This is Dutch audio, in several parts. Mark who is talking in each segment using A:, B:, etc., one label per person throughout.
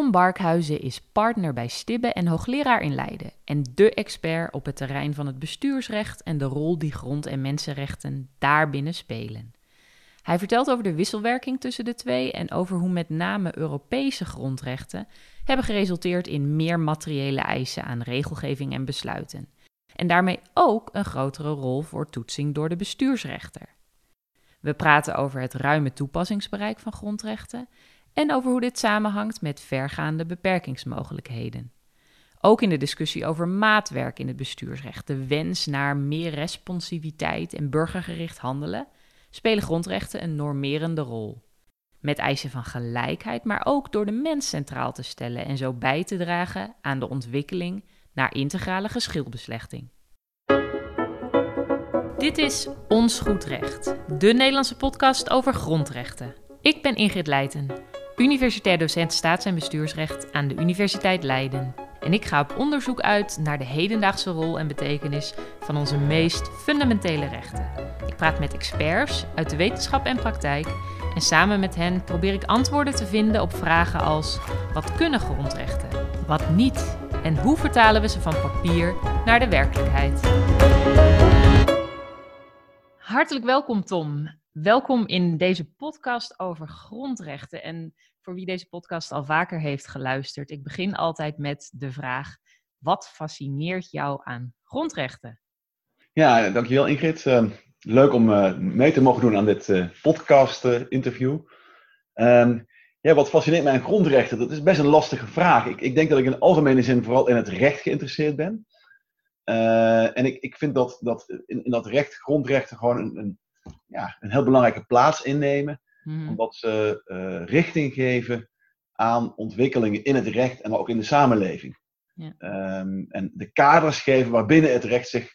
A: Tom Barkhuizen is partner bij Stibbe en hoogleraar in Leiden en de expert op het terrein van het bestuursrecht en de rol die grond- en mensenrechten daarbinnen spelen. Hij vertelt over de wisselwerking tussen de twee en over hoe met name Europese grondrechten hebben geresulteerd in meer materiële eisen aan regelgeving en besluiten. En daarmee ook een grotere rol voor toetsing door de bestuursrechter. We praten over het ruime toepassingsbereik van grondrechten en over hoe dit samenhangt met vergaande beperkingsmogelijkheden. Ook in de discussie over maatwerk in het bestuursrecht, de wens naar meer responsiviteit en burgergericht handelen, spelen grondrechten een normerende rol. Met eisen van gelijkheid, maar ook door de mens centraal te stellen en zo bij te dragen aan de ontwikkeling naar integrale geschilbeslechting. Dit is Ons Goed Recht, de Nederlandse podcast over grondrechten. Ik ben Ingrid Leijten, universitair docent staats- en bestuursrecht aan de Universiteit Leiden. En ik ga op onderzoek uit naar de hedendaagse rol en betekenis van onze meest fundamentele rechten. Ik praat met experts uit de wetenschap en praktijk en samen met hen probeer ik antwoorden te vinden op vragen als: wat kunnen grondrechten? Wat niet? En hoe vertalen we ze van papier naar de werkelijkheid? Hartelijk welkom, Tom. Welkom in deze podcast over grondrechten. En voor wie deze podcast al vaker heeft geluisterd, ik begin altijd met de vraag: wat fascineert jou aan grondrechten?
B: Ja, dankjewel Ingrid. Uh, leuk om uh, mee te mogen doen aan dit uh, podcast-interview. Ehm, ja, wat fascineert mij aan grondrechten? Dat is best een lastige vraag. Ik, ik denk dat ik in algemene zin vooral in het recht geïnteresseerd ben. en ik, ik vind dat, dat in, in dat recht grondrechten gewoon een, een, ja, een heel belangrijke plaats innemen. Mm. Omdat ze richting geven aan ontwikkelingen in het recht en ook in de samenleving. Ja. Um, en de kaders geven waarbinnen het recht zich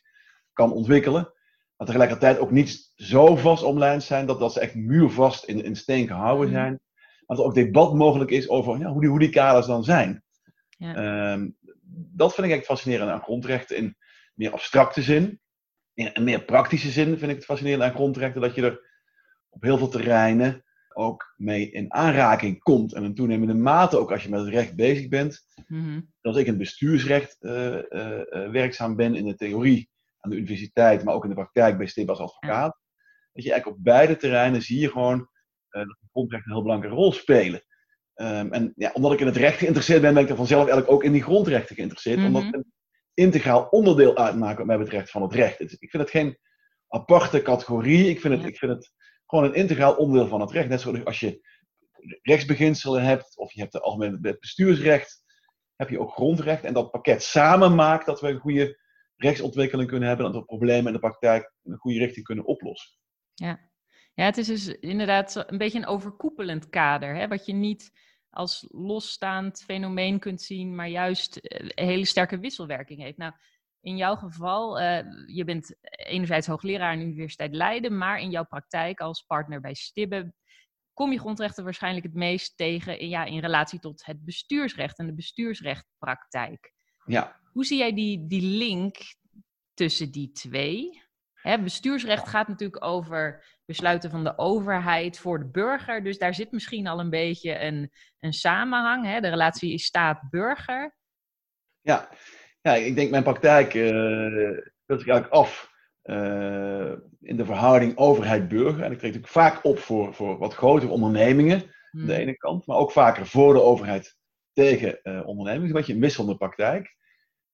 B: kan ontwikkelen. Maar tegelijkertijd ook niet zo vast omlijnd zijn dat, dat ze echt muurvast in, in steen gehouden zijn. Maar dat er ook debat mogelijk is over ja, hoe, die, hoe die kaders dan zijn. Ja. Um, dat vind ik echt fascinerend aan grondrechten in meer abstracte zin. In een meer praktische zin vind ik het fascinerend aan grondrechten dat je er op heel veel terreinen ook mee in aanraking komt. En in toenemende mate, ook als je met het recht bezig bent. Mm-hmm. Als ik in het bestuursrecht uh, uh, uh, werkzaam ben in de theorie aan de universiteit, maar ook in de praktijk bij STIB als advocaat. Dat je eigenlijk op beide terreinen zie je gewoon dat de grondrechten een heel belangrijke rol spelen. Um, en ja, omdat ik in het recht geïnteresseerd ben, ben ik er vanzelf eigenlijk ook in die grondrechten geïnteresseerd. Omdat het een integraal onderdeel uitmaakt wat mij betreft van het recht. Ik vind het geen aparte categorie. Ik vind het, ja. ik vind het gewoon een integraal onderdeel van het recht. Net zoals als je rechtsbeginselen hebt, of je hebt het algemeen bestuursrecht, heb je ook grondrecht. En dat pakket samen maakt dat we een goede rechtsontwikkeling kunnen hebben, dat we problemen in de praktijk een goede richting kunnen oplossen.
A: Ja, ja het is dus inderdaad een beetje een overkoepelend kader, hè, wat je niet als losstaand fenomeen kunt zien, maar juist een hele sterke wisselwerking heeft. Nou, in jouw geval, uh, je bent enerzijds hoogleraar aan de Universiteit Leiden, maar in jouw praktijk als partner bij Stibbe kom je grondrechten waarschijnlijk het meest tegen in, ja, in relatie tot het bestuursrecht en de bestuursrechtpraktijk.
B: Ja.
A: Hoe zie jij die, die link tussen die twee? Hè, bestuursrecht gaat natuurlijk over besluiten van de overheid voor de burger. Dus daar zit misschien al een beetje een, een samenhang. Hè? De relatie staat-burger.
B: Ja, ja, ik denk mijn praktijk uh, speelt zich eigenlijk af uh, in de verhouding overheid-burger. En ik treed natuurlijk vaak op voor, voor wat grotere ondernemingen, hmm. aan de ene kant, maar ook vaker voor de overheid tegen uh, ondernemingen. Een beetje een wisselende praktijk.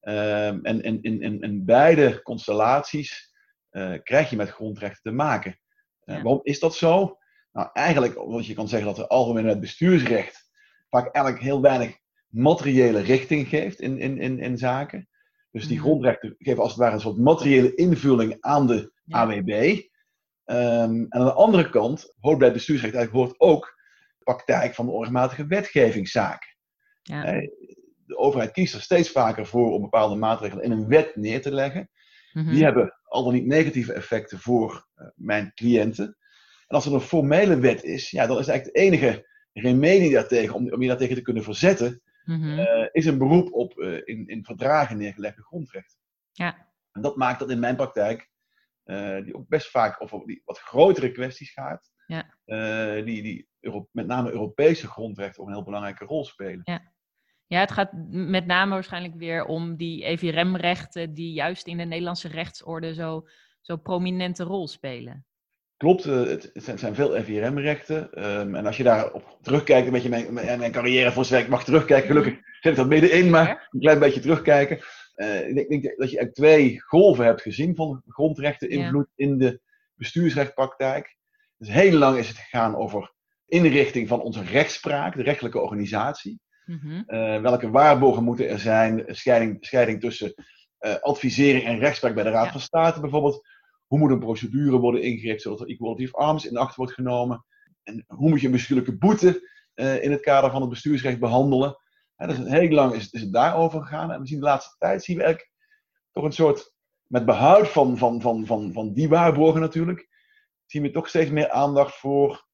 B: Um, en in, in, in, beide constellaties krijg je met grondrechten te maken. Ja. Waarom is dat zo? Nou, eigenlijk omdat je kan zeggen dat de algemeen het bestuursrecht vaak eigenlijk heel weinig materiële richting geeft in, in, in, in zaken. Dus die grondrechten geven als het ware een soort materiële invulling aan de ja. AWB. Um, en aan de andere kant hoort bij het bestuursrecht eigenlijk hoort ook de praktijk van de onrechtmatige wetgevingszaken. Ja. De overheid kiest er steeds vaker voor om bepaalde maatregelen in een wet neer te leggen. Mm -hmm. Die hebben al dan niet negatieve effecten voor uh, mijn cliënten. En als er een formele wet is, ja, dan is eigenlijk de enige remedie daartegen, om, om je daartegen te kunnen verzetten, Mm-hmm. Uh, is een beroep op uh, in, in verdragen neergelegde grondrechten.
A: Ja.
B: En dat maakt dat in mijn praktijk, uh, die ook best vaak over die wat grotere kwesties gaat,
A: ja.
B: die, die Euro met name Europese grondrechten ook een heel belangrijke rol spelen.
A: Ja. Ja, het gaat met name waarschijnlijk weer om die EVRM-rechten die juist in de Nederlandse rechtsorde zo, zo prominente rol spelen.
B: Klopt, eh, het zijn, veel EVRM-rechten. Ehm, en als je daarop terugkijkt, een beetje mijn, mijn, carrière voor werk mag terugkijken, gelukkig zit ik dat middenin, maar een klein beetje terugkijken. Uh, ik denk dat je eigenlijk twee golven hebt gezien van grondrechten invloed in de bestuursrechtpraktijk. Dus heel lang is het gegaan over inrichting van onze rechtspraak, de rechtelijke organisatie. Mhm. Eh, welke waarborgen moeten er zijn? Scheiding, scheiding tussen uh, advisering en rechtspraak bij de Raad van State bijvoorbeeld. Hoe moet een procedure worden ingericht zodat er equality of arms in acht wordt genomen? En hoe moet je een bestuurlijke boete uh, in het kader van het bestuursrecht behandelen? Ja, dus heel lang is, is het daarover gegaan. En we zien de laatste tijd zien we eigenlijk toch een soort, met behoud van, van, van, van, van die waarborgen natuurlijk, zien we toch steeds meer aandacht voor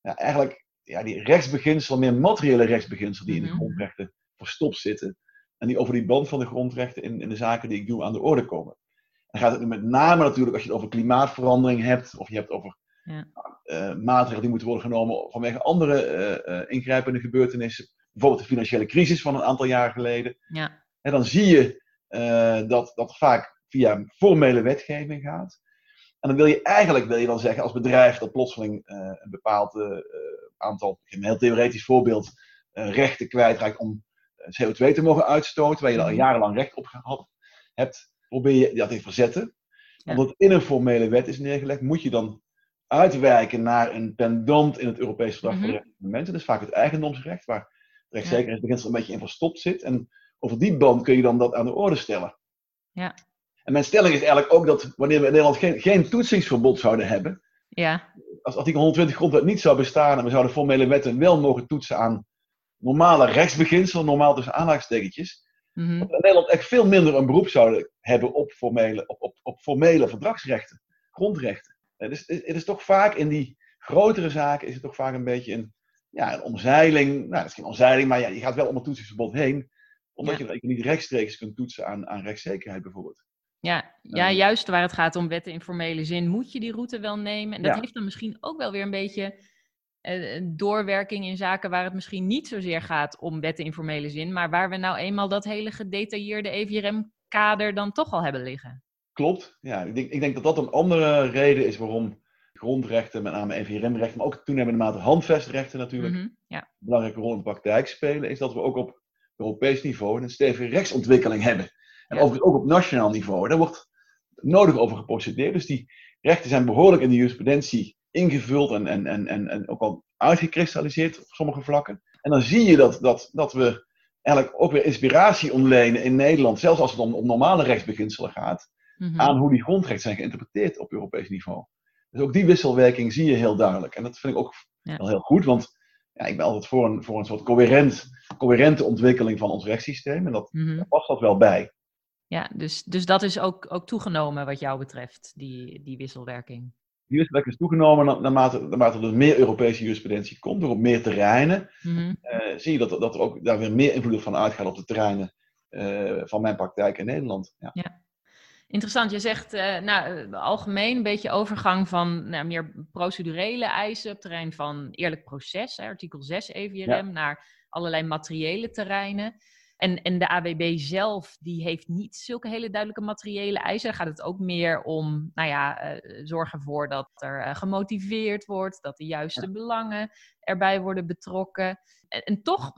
B: ja, eigenlijk ja, die rechtsbeginselen, meer materiële rechtsbeginselen die in de mhm. grondrechten verstopt zitten. En die over die band van de grondrechten in, in de zaken die ik doe aan de orde komen. Dan gaat het nu met name natuurlijk als je het over klimaatverandering hebt, of je hebt over ja. uh, maatregelen die moeten worden genomen vanwege andere uh, ingrijpende gebeurtenissen. Bijvoorbeeld de financiële crisis van een aantal jaar geleden. Ja. En dan zie je dat dat vaak via formele wetgeving gaat. En dan wil je eigenlijk, wil je dan zeggen als bedrijf dat plotseling een bepaald aantal, een heel theoretisch voorbeeld, rechten kwijtraakt om CO2 te mogen uitstoten, waar je al mhm. jarenlang recht op gehad hebt probeer je dat te verzetten. Omdat in een formele wet is neergelegd, moet je dan uitwijken naar een pendant in het Europese Verdrag voor de mhm. Rechten van de Mensen. Dat is vaak het eigendomsrecht, waar rechtszekerheidsbeginsel een beetje in verstopt zit. En over die band kun je dan dat aan de orde stellen. Ja. En mijn stelling is eigenlijk ook dat wanneer we in Nederland geen, geen toetsingsverbod zouden hebben, ja. als artikel 120 grondwet niet zou bestaan en we zouden formele wetten wel mogen toetsen aan normale rechtsbeginselen, normaal tussen aanhalingstekentjes, Mm Dat Nederland echt veel minder een beroep zouden hebben op formele, op, op, op formele verdragsrechten, grondrechten. Dus het is toch vaak in die grotere zaken is het toch vaak een beetje een, ja, een omzeiling. Nou, dat is geen omzeiling, maar ja, je gaat wel om een toetsingsverbod heen. Omdat je, niet rechtstreeks kunt toetsen aan, aan rechtszekerheid bijvoorbeeld.
A: Ja, ja, juist waar het gaat om wetten in formele zin, moet je die route wel nemen. En dat heeft dan misschien ook wel weer een beetje doorwerking in zaken waar het misschien niet zozeer gaat om wetten in formele zin, maar waar we nou eenmaal dat hele gedetailleerde EVRM-kader dan toch al hebben liggen.
B: Klopt, ja. Ik denk, ik denk dat dat een andere reden is waarom grondrechten, met name EVRM-rechten, maar ook toenemende mate handvestrechten natuurlijk, mm ja. een belangrijke rol in de praktijk spelen, is dat we ook op Europees niveau een stevige rechtsontwikkeling hebben. En overigens ook op nationaal niveau. Daar wordt nodig over geprocedeerd. Dus die rechten zijn behoorlijk in de jurisprudentie ingevuld en, en, en, en, en ook al uitgekristalliseerd op sommige vlakken. En dan zie je dat, dat, dat we eigenlijk ook weer inspiratie ontlenen in Nederland, zelfs als het om, om normale rechtsbeginselen gaat, mhm. aan hoe die grondrechten zijn geïnterpreteerd op Europees niveau. Dus ook die wisselwerking zie je heel duidelijk. En dat vind ik ook wel heel goed, want ja, ik ben altijd voor een, voor een soort coherent, coherente ontwikkeling van ons rechtssysteem. En dat, mm daar past dat wel bij.
A: Ja, dus, dus dat is ook, ook toegenomen wat jou betreft, die, die wisselwerking.
B: Wisselwerking is toegenomen naarmate, naarmate er meer Europese jurisprudentie komt, door op meer terreinen. Mm zie je dat, dat er ook daar weer meer invloed van uitgaat op de terreinen uh, van mijn praktijk in Nederland. Ja. ja.
A: Interessant, je zegt uh, nou, algemeen een beetje overgang van nou, meer procedurele eisen op het terrein van eerlijk proces, hè, artikel 6 EVRM, naar allerlei materiële terreinen. En, en de AWB zelf, die heeft niet zulke hele duidelijke materiële eisen. Daar gaat het ook meer om, nou ja, uh, zorgen ervoor dat er uh, gemotiveerd wordt, dat de juiste belangen erbij worden betrokken. En, en, toch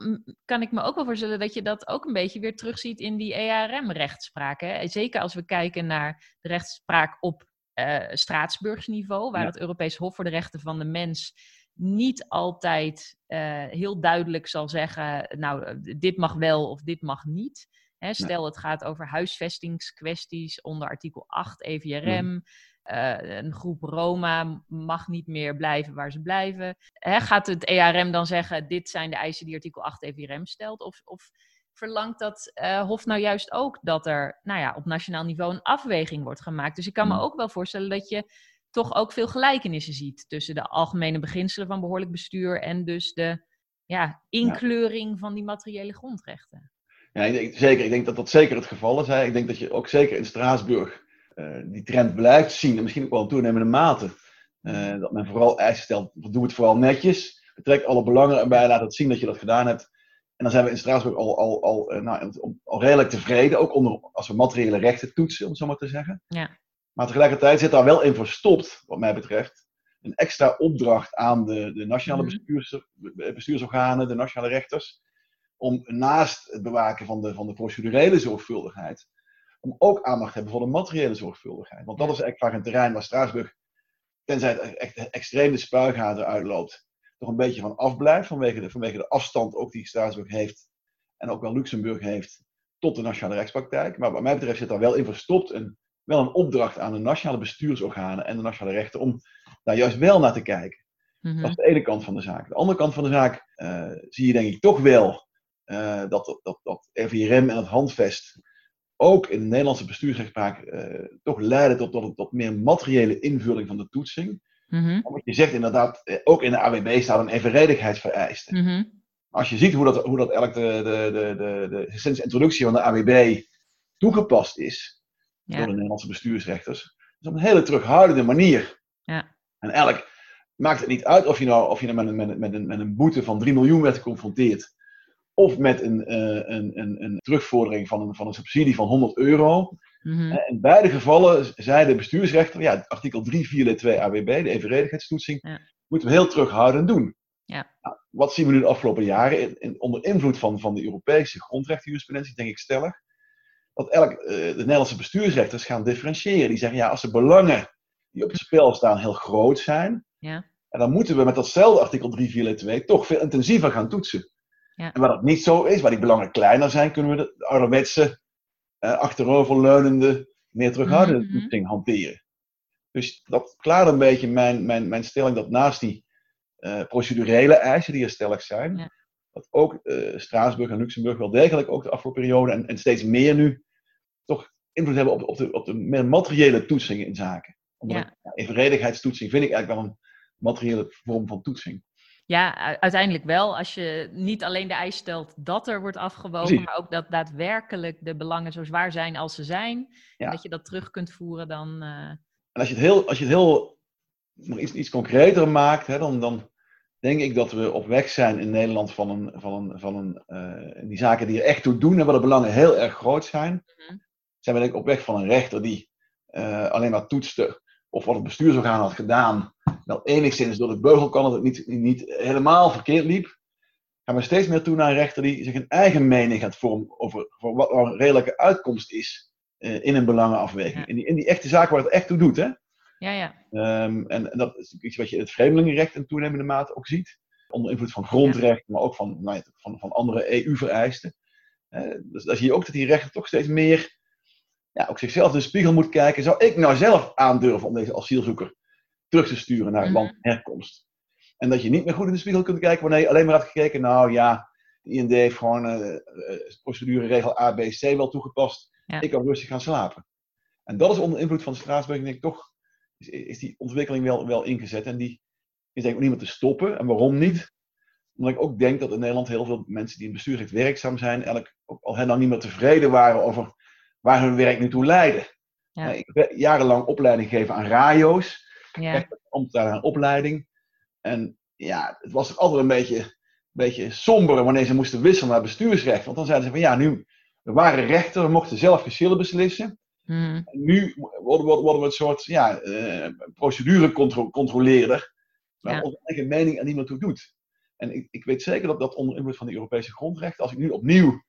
A: kan ik me ook wel voorstellen dat je dat ook een beetje weer terugziet in die ERM-rechtspraak. Zeker als we kijken naar de rechtspraak op uh, Straatsburgsniveau, waar het Europees Hof voor de Rechten van de Mens niet altijd uh, heel duidelijk zal zeggen, nou, eh, dit mag wel of dit mag niet. Hè, stel, het gaat over huisvestingskwesties onder artikel 8 EVRM. Mm. Uh, een groep Roma mag niet meer blijven waar ze blijven. Hè, gaat het ERM dan zeggen, dit zijn de eisen die artikel 8 EVRM stelt? Of, of verlangt dat uh, Hof nou juist ook dat er nou ja, op nationaal niveau een afweging wordt gemaakt? Dus ik kan me mm. ook wel voorstellen dat je toch ook veel gelijkenissen ziet tussen de algemene beginselen van behoorlijk bestuur en dus de ja, inkleuring van die materiële grondrechten.
B: Ja, ik denk, zeker. Ik denk dat dat zeker het geval is. Hè. Ik denk dat je ook zeker in Straatsburg uh, die trend blijft zien, en misschien ook wel in toenemende mate. Uh, dat men vooral eisen stelt, doe het vooral netjes, betrek alle belangen erbij, laat het zien dat je dat gedaan hebt. En dan zijn we in Straatsburg al, al, al, eh, nou, al redelijk tevreden, ook onder, als we materiële rechten toetsen, om het zo maar te zeggen.
A: Ja.
B: Maar tegelijkertijd zit daar wel in verstopt, wat mij betreft, een extra opdracht aan de, de nationale
A: Mhm.
B: bestuurs, bestuursorganen, de nationale rechters, om naast het bewaken van de, van de procedurele zorgvuldigheid, om ook aandacht te hebben voor de materiële zorgvuldigheid. Want dat is eigenlijk vaak een terrein waar Straatsburg, tenzij het echt extreem de spuigaten uitloopt, toch een beetje van afblijft vanwege de, vanwege de afstand ook die Straatsburg heeft en ook wel Luxemburg heeft tot de nationale rechtspraktijk. Maar wat mij betreft zit daar wel in verstopt een, wel een opdracht aan de nationale bestuursorganen en de nationale rechten om daar juist wel naar te kijken.
A: Mhm.
B: Dat is de ene kant van de zaak. De andere kant van de zaak eh, zie je denk ik toch wel eh, dat, dat, dat, RVRM en het handvest ook in de Nederlandse bestuursrechtspraak eh, toch leiden tot, tot, tot meer materiële invulling van de toetsing. Want je zegt inderdaad, ook in de AWB staat een evenredigheidsvereiste.
A: Mhm.
B: Als je ziet hoe dat, hoe dat eigenlijk de, de, de, de, de, sinds de introductie van de AWB toegepast is door de Nederlandse bestuursrechters, is op een hele terughoudende manier.
A: Ja.
B: En eigenlijk maakt het niet uit of je nou, of je nou met, een, met, een, met, een, met een boete van 3 miljoen werd geconfronteerd, of met een, eh, een, een, een terugvordering van een, van een subsidie van 100 euro.
A: Mhm.
B: Eh, In beide gevallen zei de bestuursrechter, ja, artikel 3, 4, 2 AWB, de evenredigheidstoetsing,
A: Ja.
B: moeten we heel terughoudend doen.
A: Ja.
B: Nou, wat zien we nu de afgelopen jaren? In, in- onder invloed van, van de Europese grondrechtenjurisprudentie, denk ik stellig, dat elk, eh, de Nederlandse bestuursrechters gaan differentiëren. Die zeggen, ja, als de belangen die op het spel staan heel groot zijn,
A: Ja.
B: en dan moeten we met datzelfde artikel 3, 4, 2 toch veel intensiever gaan toetsen.
A: Ja.
B: En waar dat niet zo is, waar die belangen kleiner zijn, kunnen we de, de ouderwetse, eh, achteroverleunende, meer terughoudende
A: Mhm.
B: toetsing hanteren. Dus dat klaart een beetje mijn, mijn, mijn stelling dat naast die eh, procedurele eisen die er stellig zijn,
A: Ja.
B: dat ook eh, Straatsburg en Luxemburg wel degelijk ook de afgelopen periode en, en steeds meer nu toch invloed hebben op, op, de, op de meer materiële toetsingen in zaken. Omdat
A: Ja.
B: evenredigheidstoetsing vind ik eigenlijk wel een materiële vorm van toetsing.
A: Ja, uiteindelijk wel. Als je niet alleen de eis stelt dat er wordt afgewogen,
B: Precies.
A: maar ook dat daadwerkelijk de belangen zo zwaar zijn als ze zijn.
B: Ja.
A: En dat je dat terug kunt voeren, dan. eh,
B: En als je het heel, als je het heel nog iets, iets concreter maakt, hè, dan, dan denk ik dat we op weg zijn in Nederland van, een, van, een, van een, eh, die zaken die er echt toe doen en waar de belangen heel erg groot zijn.
A: Mhm.
B: Zijn we denk ik op weg van een rechter die eh, alleen maar toetste of wat het bestuursorgaan had gedaan, wel enigszins door de beugel kan, dat het niet, niet helemaal verkeerd liep. Gaan we steeds meer toe naar een rechter die zich een eigen mening gaat vormen over, over wat nou een redelijke uitkomst is eh, in een belangenafweging.
A: Ja.
B: In, die, in die echte zaken waar het echt toe doet. Hè?
A: ja, ja.
B: Ehm, en, en dat is iets wat je in het vreemdelingenrecht in toenemende mate ook ziet. Onder invloed van grondrecht, maar ook van, nou ja, van, van andere EU-vereisten. dus daar zie je ook dat die rechter toch steeds meer ja, ook zichzelf in de spiegel moet kijken. Zou ik nou zelf aandurven om deze asielzoeker terug te sturen naar het
A: Mhm.
B: land van herkomst? En dat je niet meer goed in de spiegel kunt kijken wanneer je alleen maar hebt gekeken, nou ja, de IND heeft gewoon eh eh, procedureregel A, B, C wel toegepast.
A: Ja.
B: Ik kan rustig gaan slapen. En dat is onder invloed van Straatsburg, denk ik toch, is, is die ontwikkeling wel, wel ingezet. En die is denk ik ook niet meer te stoppen. En waarom niet? Omdat ik ook denk dat in Nederland heel veel mensen die in bestuurrecht werkzaam zijn, eigenlijk ook al heel lang niet meer tevreden waren over waar hun werk nu toe leidde.
A: Ja.
B: Eh, Ik heb jarenlang opleiding gegeven aan radio's,
A: ja.
B: echt ambtenaar aan opleiding. En ja, het was altijd een beetje, beetje somber wanneer ze moesten wisselen naar bestuursrecht. Want dan zeiden ze van ja, nu, we waren rechter, we mochten zelf geschillen beslissen.
A: Mhm.
B: En nu worden, worden, worden we een soort ja, eh, procedurecontroleerder, waar
A: Ja.
B: onze eigen mening niet meer toe doet. En ik, ik weet zeker dat dat onder invloed van de Europese grondrechten, als ik nu opnieuw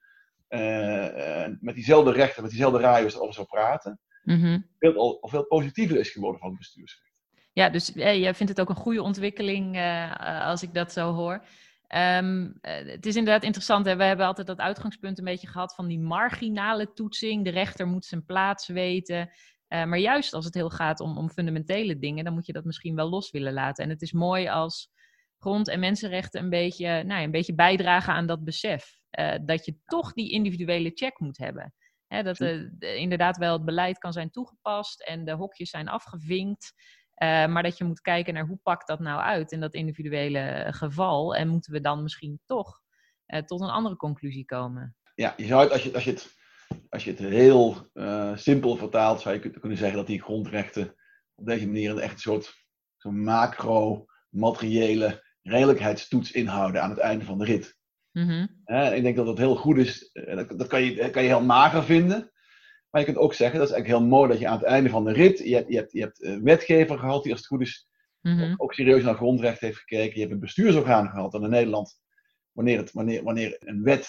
B: met diezelfde rechten, met diezelfde radio's erover zou praten,
A: Mhm.
B: veel, al, al veel positiever is geworden van het bestuursrecht.
A: Ja, dus eh, jij vindt het ook een goede ontwikkeling eh, eh, als ik dat zo hoor. Ehm, eh, het is inderdaad interessant. Hè? We hebben altijd dat uitgangspunt een beetje gehad van die marginale toetsing. De rechter moet zijn plaats weten. Eh, maar juist als het heel gaat om, om fundamentele dingen, dan moet je dat misschien wel los willen laten. En het is mooi als grond- en mensenrechten een beetje, nou een beetje bijdragen aan dat besef. Eh, dat je toch die individuele check moet hebben. Hè, dat de- inderdaad wel het beleid kan zijn toegepast en de hokjes zijn afgevinkt. Eh, maar dat je moet kijken naar hoe pakt dat nou uit in dat individuele geval. En moeten we dan misschien toch tot een andere conclusie komen.
B: Ja, je zou het, als je, als je het, als je het heel simpel vertaalt, zou je kun- kunnen zeggen dat die grondrechten op deze manier een echt soort zo'n macro-materiële redelijkheidstoets inhouden aan het einde van de rit.
A: Mhm.
B: Ik denk dat het heel goed is. eh, Dat, dat kan, je, dat kan je heel mager vinden. Maar je kunt ook zeggen, dat is eigenlijk heel mooi dat je aan het einde van de rit, je hebt, je hebt, je hebt een wetgever gehad die als het goed is
A: Mhm.
B: ook, ook serieus naar grondrecht heeft gekeken. Je hebt een bestuursorgaan gehad en in Nederland, wanneer, het, wanneer, wanneer een wet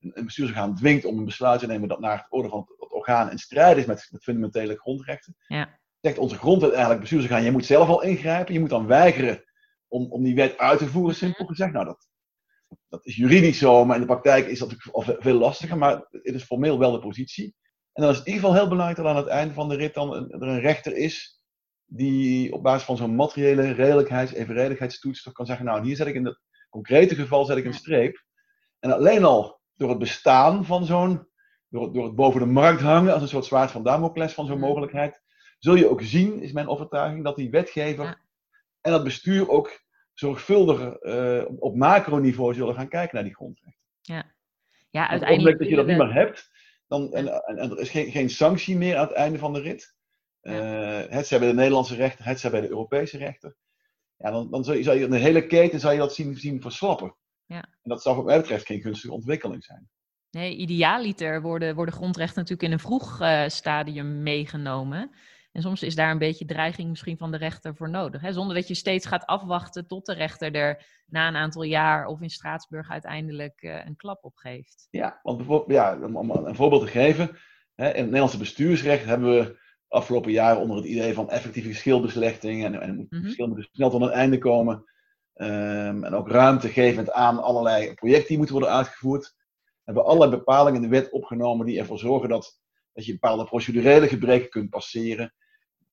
B: een, bestuursorgaan dwingt om een besluit te nemen dat naar het orde van het, het orgaan in strijd is met, met fundamentele grondrechten,
A: Ja.
B: zegt onze grondwet eigenlijk bestuursorgaan, je moet zelf al ingrijpen, je moet dan weigeren om, om die wet uit te voeren, simpel gezegd. Nou, dat, dat is juridisch zo, maar in de praktijk is dat natuurlijk al ve- veel lastiger, maar het is formeel wel de positie. En dan is het in ieder geval heel belangrijk dat aan het einde van de rit dan een, er een rechter is die op basis van zo'n materiële redelijkheids- evenredigheidstoets toch kan zeggen, nou hier zet ik in het concrete geval zet ik een streep. En alleen al door het bestaan van zo'n, door, het- door het boven de markt hangen als een soort zwaard van Damocles van zo'n
A: Mhm.
B: mogelijkheid, zul je ook zien, is mijn overtuiging, dat die wetgever en dat bestuur ook zorgvuldiger eh, op- macroniveau zullen gaan kijken naar die grondrechten.
A: Ja,
B: Want op het
A: uiteindelijk
B: moment dat je dat niet meer hebt, dan, en, en, en er is geen, geen sanctie meer aan het einde van de rit. Eh, het zij bij de Nederlandse rechter, het zij bij de Europese rechter. Ja, dan, dan zou je, zou je in de hele keten zou je dat zien, zien verslappen.
A: Ja.
B: En dat zou wat mij betreft geen gunstige ontwikkeling zijn.
A: Nee, idealiter worden, worden grondrechten natuurlijk in een vroeg eh, stadium meegenomen. En soms is daar een beetje dreiging misschien van de rechter voor nodig. Hè? Zonder dat je steeds gaat afwachten tot de rechter er na een aantal jaar of in Straatsburg uiteindelijk eh, een klap op geeft.
B: Ja, want bijvoorbeeld, ja, om, een voorbeeld te geven. Hè, in het Nederlandse bestuursrecht hebben we afgelopen jaren onder het idee van effectieve geschilbeslechting. En, en het moet- verschil moet dus snel tot een einde komen. ehm, en ook ruimte gevend aan allerlei projecten die moeten worden uitgevoerd. Hebben we allerlei bepalingen in de wet opgenomen die ervoor zorgen dat, dat je bepaalde procedurele gebreken kunt passeren.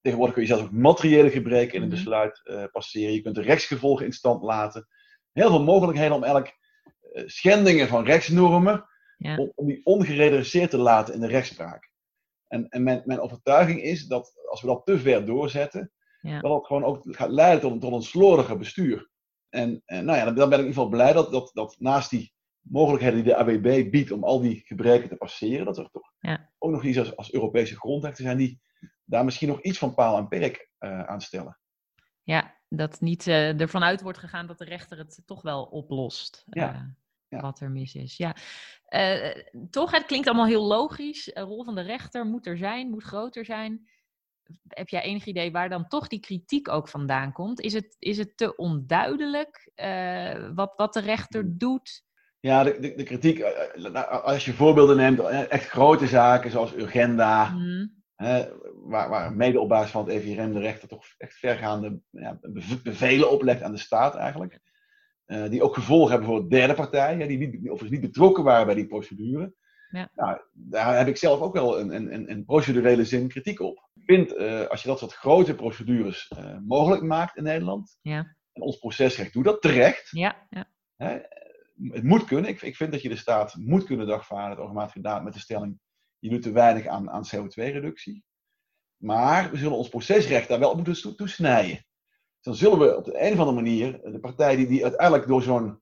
B: Tegenwoordig kun je zelfs ook materiële gebreken in een
A: Mhm.
B: besluit eh, passeren. Je kunt de rechtsgevolgen in stand laten. Heel veel mogelijkheden om eigenlijk eh, schendingen van rechtsnormen
A: Ja.
B: om, om die ongeredresseerd te laten in de rechtspraak. En, en mijn, mijn overtuiging is dat als we dat te ver doorzetten,
A: Ja.
B: dat het gewoon ook gaat leiden tot, een- tot een slordiger bestuur. En, en nou ja, dan, dan ben ik in ieder geval blij dat, dat, dat naast die mogelijkheden die de AWB biedt om al die gebreken te passeren, dat er toch
A: Ja.
B: ook nog iets als, als Europese grondrechten zijn die daar misschien nog iets van paal en perk eh aan stellen.
A: Ja, dat niet eh, ervan uit wordt gegaan dat de rechter het toch wel oplost.
B: Ja,
A: eh,
B: ja.
A: Wat er mis is. Ja. Toch, het klinkt allemaal heel logisch. De rol van de rechter moet er zijn, moet groter zijn. Heb jij enig idee waar dan toch die kritiek ook vandaan komt? Is het, is het te onduidelijk wat, wat de rechter doet?
B: Ja, de, de, de kritiek, als je voorbeelden neemt, echt grote zaken zoals Urgenda,
A: Mhm.
B: Waar, waar mede op basis van het EVRM de rechter toch echt vergaande ja, beve- bevelen oplegt aan de staat eigenlijk. Eh, die ook gevolgen hebben voor derde partijen, die niet, die overigens niet betrokken waren bij die procedure.
A: Ja.
B: Nou, daar heb ik zelf ook wel een, een, een, procedurele zin kritiek op. Ik vind, eh, als je dat soort grote procedures eh, mogelijk maakt in Nederland,
A: Ja,
B: en ons procesrecht doet dat terecht,
A: ja, ja.
B: Hè? Het moet kunnen. Ik, ik vind dat je de staat moet kunnen dagvaarden, het ogenmatig gedaan met de stelling, je doet te weinig aan, aan CO2-reductie. Maar we zullen ons procesrecht daar wel op moeten toe- toesnijden. Dan zullen we op de een of andere manier de partij die, die uiteindelijk door zo'n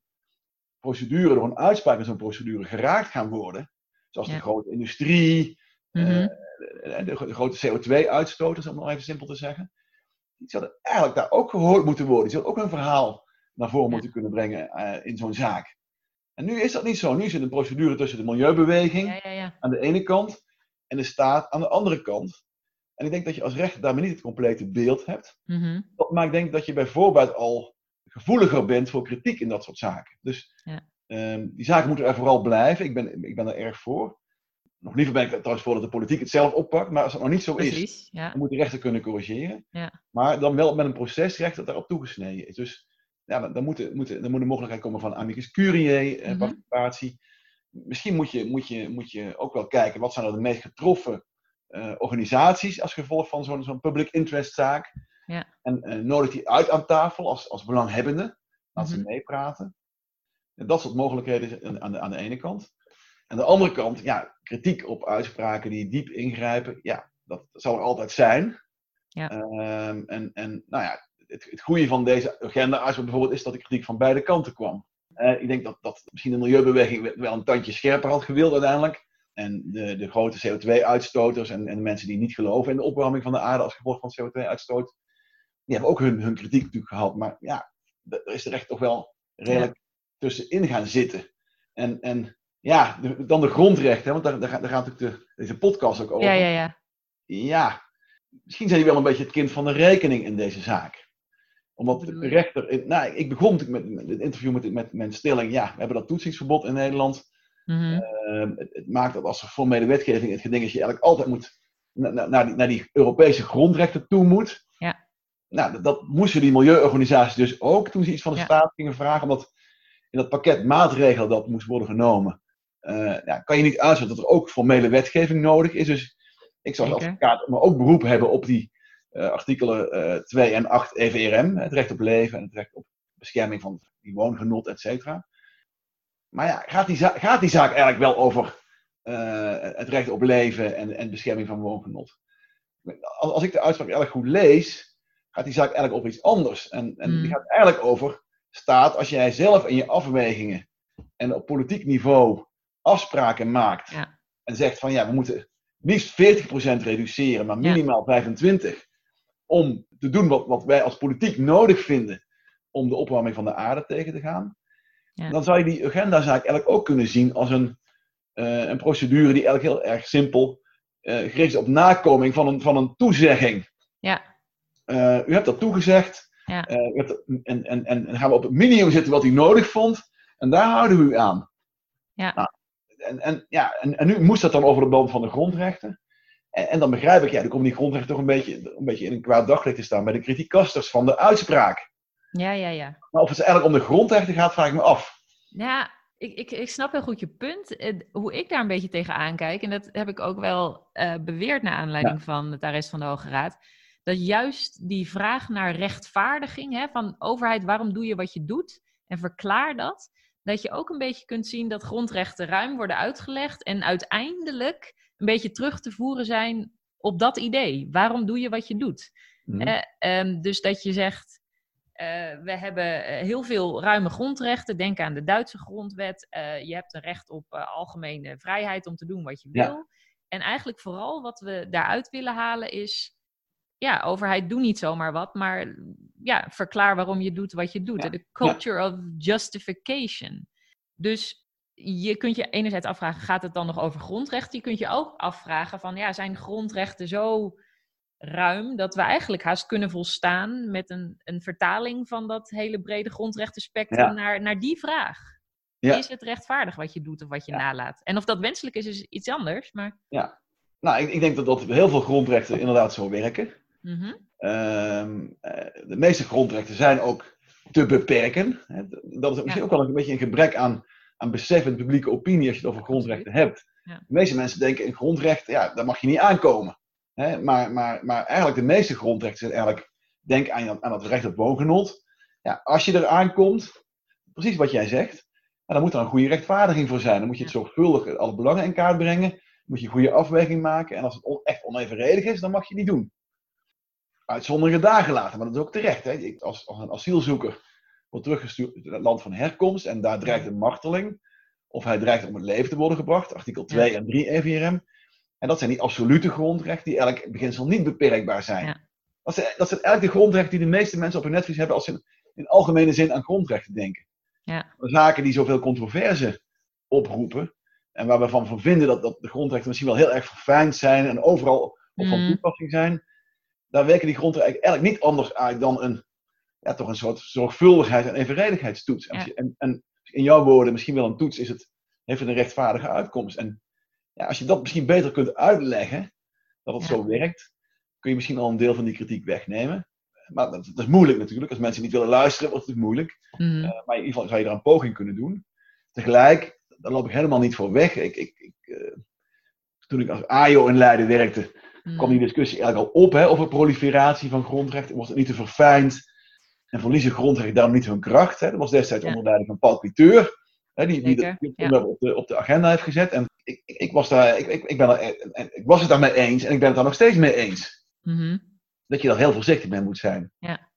B: procedure, door een uitspraak in zo'n procedure geraakt gaan worden, zoals
A: Ja.
B: de grote industrie, eh, de, de, de grote CO2-uitstoters, om het nog even simpel te zeggen, die zouden eigenlijk daar ook gehoord moeten worden. Die zouden ook een verhaal naar voren
A: Ja.
B: moeten kunnen brengen eh, in zo'n zaak. En nu is dat niet zo. Nu zit een procedure tussen de milieubeweging
A: ja, ja, ja.
B: aan de ene kant en de staat aan de andere kant. En ik denk dat je als rechter daarmee niet het complete beeld hebt.
A: Mhm.
B: Maar ik denk dat je bijvoorbeeld al gevoeliger bent voor kritiek in dat soort zaken. Dus
A: Ja.
B: ehm, die zaken moeten er vooral blijven. Ik ben, ik ben er erg voor. Nog liever ben ik er trouwens voor dat de politiek het zelf oppakt. Maar als dat nog niet zo is,
A: Precies,
B: dan moet de rechter kunnen corrigeren.
A: Ja.
B: Maar dan wel met een procesrecht dat daarop toegesneden is. Dus ja, dan, dan, moet, moet, dan moet de mogelijkheid komen van amicus curiae eh,
A: Mhm.
B: participatie. Misschien moet je, moet, je, moet je ook wel kijken wat zijn er de meest getroffen eh, organisaties als gevolg van zo'n zo'n public interest zaak.
A: Ja.
B: En eh, nodig die uit aan tafel als, als belanghebbende. Laat ze
A: Mhm.
B: meepraten. En dat soort mogelijkheden aan de, aan de ene kant. Aan de andere kant, ja, kritiek op uitspraken die diep ingrijpen. Ja, dat zal er altijd zijn.
A: Ja.
B: Ehm, en, en nou ja, het, het goede van deze agenda bijvoorbeeld is dat de kritiek van beide kanten kwam. Eh, ik denk dat, dat misschien de milieubeweging wel een tandje scherper had gewild uiteindelijk. En de, de grote CO2-uitstoters en, en de mensen die niet geloven in de opwarming van de aarde als gevolg van CO2-uitstoot, die hebben ook hun, hun kritiek natuurlijk gehad. Maar ja, er is er echt toch wel redelijk tussenin gaan zitten. En, en ja, dan de grondrechten, want daar, daar, gaat, daar gaat natuurlijk de, deze podcast ook over.
A: Ja, ja, ja.
B: Ja, misschien zijn die wel een beetje het kind van de rekening in deze zaak. Omdat de rechter. Nou, ik begon met, met het interview met, met mijn stelling. Ja, we hebben dat toetsingsverbod in Nederland.
A: Mhm.
B: Ehm, het, het maakt dat als er formele wetgeving het geding is, je eigenlijk altijd moet naar, die, naar die Europese grondrechten toe moet.
A: Ja.
B: Nou, dat, dat moesten die milieuorganisaties dus ook toen ze iets van de
A: Ja.
B: staat gingen vragen, omdat in dat pakket maatregelen dat moest worden genomen. eh, ja, kan je niet uitsluiten dat er ook formele wetgeving nodig is. Dus ik zou als advocaat maar ook beroep hebben op die artikelen eh 2 en 8 EVRM, het recht op leven en het recht op bescherming van die woongenot, et cetera. Maar ja, gaat die, za- gaat die zaak eigenlijk wel over eh, het recht op leven en, en bescherming van woongenot? Als, als ik de uitspraak erg goed lees, gaat die zaak eigenlijk over iets anders. En, en die
A: Hmm.
B: gaat eigenlijk over staat als jij zelf in je afwegingen en op politiek niveau afspraken maakt
A: Ja.
B: en zegt van ja, we moeten liefst 40% reduceren, maar
A: Ja.
B: minimaal 25%, om te doen wat, wat wij als politiek nodig vinden om de opwarming van de aarde tegen te gaan,
A: Ja.
B: dan zou je die agendazaak eigenlijk ook kunnen zien als een, eh, een procedure die eigenlijk heel erg simpel eh, gericht is op nakoming van een, van een toezegging.
A: Ja.
B: Eh, u hebt dat toegezegd.
A: Ja.
B: U hebt dat- en, en, en gaan we op het minimum zitten wat u nodig vond. En daar houden we u aan.
A: Ja.
B: Nou, en, en, ja, en, en nu moest dat dan over de band van de grondrechten. En, en dan begrijp ik, ja, dan komen die grondrechten toch een beetje, een beetje in een kwaad daglicht te staan bij de kritiekasters van de uitspraak.
A: Ja, ja, ja.
B: Maar of het eigenlijk om de grondrechten gaat, vraag ik me af.
A: Ja, ik, ik, ik snap heel goed je punt. Hoe ik daar een beetje tegenaan kijk, en dat heb ik ook wel eh, beweerd naar aanleiding van het arrest van de Hoge Raad, dat juist die vraag naar rechtvaardiging hè, van overheid, waarom doe je wat je doet en verklaar dat, dat je ook een beetje kunt zien dat grondrechten ruim worden uitgelegd en uiteindelijk een beetje terug te voeren zijn op dat idee. Waarom doe je wat je doet?
B: Hm.
A: Eh, ehm, dus dat je zegt, eh, we hebben eh, heel veel ruime grondrechten. Denk aan de Duitse grondwet. Eh, je hebt een recht op algemene vrijheid om te doen wat je
B: Ja.
A: wil. En eigenlijk vooral wat we daaruit willen halen is... Ja, overheid, doe niet zomaar wat, maar ja, verklaar waarom je doet wat je doet.
B: Ja.
A: De culture of justification. Dus je kunt je enerzijds afvragen, gaat het dan nog over grondrechten? Je kunt je ook afvragen van, ja, zijn grondrechten zo ruim dat we eigenlijk haast kunnen volstaan met een, een vertaling van dat hele brede grondrechtenspectrum
B: Ja.
A: naar, naar die vraag.
B: Ja.
A: Is het rechtvaardig wat je doet of wat je
B: Ja.
A: nalaat? En of dat wenselijk is, is iets anders. Maar,
B: Nou, ik, ik denk dat, dat heel veel grondrechten inderdaad zo werken.
A: Mhm.
B: Ehm, eh, de meeste grondrechten zijn ook te beperken. Dat is misschien ook wel een beetje een gebrek aan, aan besef publieke opinie als je het over grondrechten hebt.
A: Ja.
B: De meeste mensen denken in grondrechten, ja, daar mag je niet aankomen. Hè. Maar, maar, maar eigenlijk de meeste grondrechten zijn eigenlijk, denk aan, aan het recht op woongenot. Ja, als je er aankomt, precies wat jij zegt, dan moet er een goede rechtvaardiging voor zijn. Dan moet je het zorgvuldig alle belangen in kaart brengen. Dan moet je een goede afweging maken. En als het echt onevenredig is, dan mag je het niet doen uitzonderlijke dagen laten. Maar dat is ook terecht. Hè? Als, als een asielzoeker wordt teruggestuurd naar het land van herkomst en daar dreigt een marteling, of hij dreigt om het leven te worden gebracht, artikel 2 en 3 EVRM. En dat zijn die absolute grondrechten die elk beginsel niet beperkbaar zijn.
A: Ja.
B: Dat, zijn dat zijn eigenlijk de grondrechten die de meeste mensen op hun netvlies hebben als ze in, in algemene zin aan grondrechten denken.
A: Ja.
B: Zaken die zoveel controverse oproepen en waar we van, van vinden dat, dat de grondrechten misschien wel heel erg verfijnd zijn en overal op van
A: Mm.
B: toepassing zijn, daar werken die grondrechten eigenlijk niet anders uit dan een, ja, toch een soort zorgvuldigheid en evenredigheidstoets. En,
A: Ja.
B: en, en in jouw woorden, misschien wel een toets, is het, heeft het een rechtvaardige uitkomst. En ja, als je dat misschien beter kunt uitleggen, dat het
A: Ja.
B: zo werkt, kun je misschien al een deel van die kritiek wegnemen. Maar dat, dat is moeilijk natuurlijk. Als mensen niet willen luisteren, wordt het moeilijk.
A: Mhm.
B: Eh, maar in ieder geval zou je er een poging kunnen doen. Tegelijk, daar loop ik helemaal niet voor weg. Ik, ik, ik, eh, toen ik als AJO in Leiden werkte,
A: Mhm.
B: kwam die discussie eigenlijk al op hè, over proliferatie van grondrechten. Wordt het niet te verfijnd en verliezen grondrechten daarom niet hun kracht? Hè? Dat was destijds
A: Ja.
B: onder leiding van Paul Cliteur, hè, die, die,
A: ja.
B: onderwerp op, de, op de agenda heeft gezet. En ik, ik, ik was, daar, ik, ik, ik, ben er, en ik was het daarmee eens en ik ben het daar nog steeds mee eens.
A: Mhm.
B: Dat je daar heel voorzichtig mee moet zijn.
A: Ja.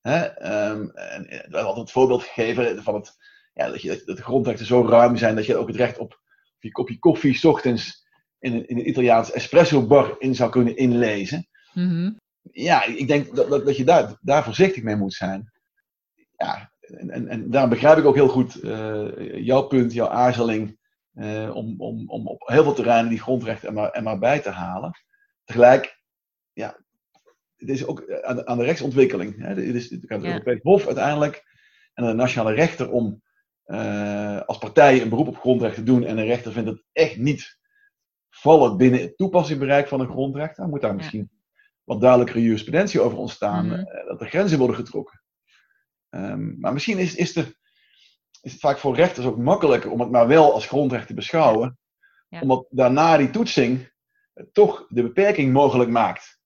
B: Hè? ehm, en, eh, we hebben altijd het voorbeeld gegeven van het, ja, dat, je, dat de grondrechten zo ruim zijn dat je ook het recht op je kopje koffie 's ochtends in een, in een Italiaans espresso bar in zou kunnen inlezen.
A: Mhm.
B: Ja, ik denk dat, dat, dat je daar, daar voorzichtig mee moet zijn. Ja, en, en, en daar begrijp ik ook heel goed jouw punt, jouw aarzeling om, om, om op heel veel terreinen die grondrechten er maar, er maar bij te halen. Tegelijk, ja, het is ook aan, aan de rechtsontwikkeling. Hè. Het is het ja. Europees Hof uiteindelijk en de nationale rechter om als partij een beroep op grondrechten te doen en een rechter vindt het echt niet vallen binnen het toepassingsbereik van een grondrecht, dan moet daar misschien wat duidelijkere jurisprudentie over ontstaan, mhm. eh, dat er grenzen worden getrokken. Um, maar misschien is, is, de, is het vaak voor rechters ook makkelijker om het maar wel als grondrecht te beschouwen, ja. omdat daarna die toetsing toch de beperking mogelijk maakt.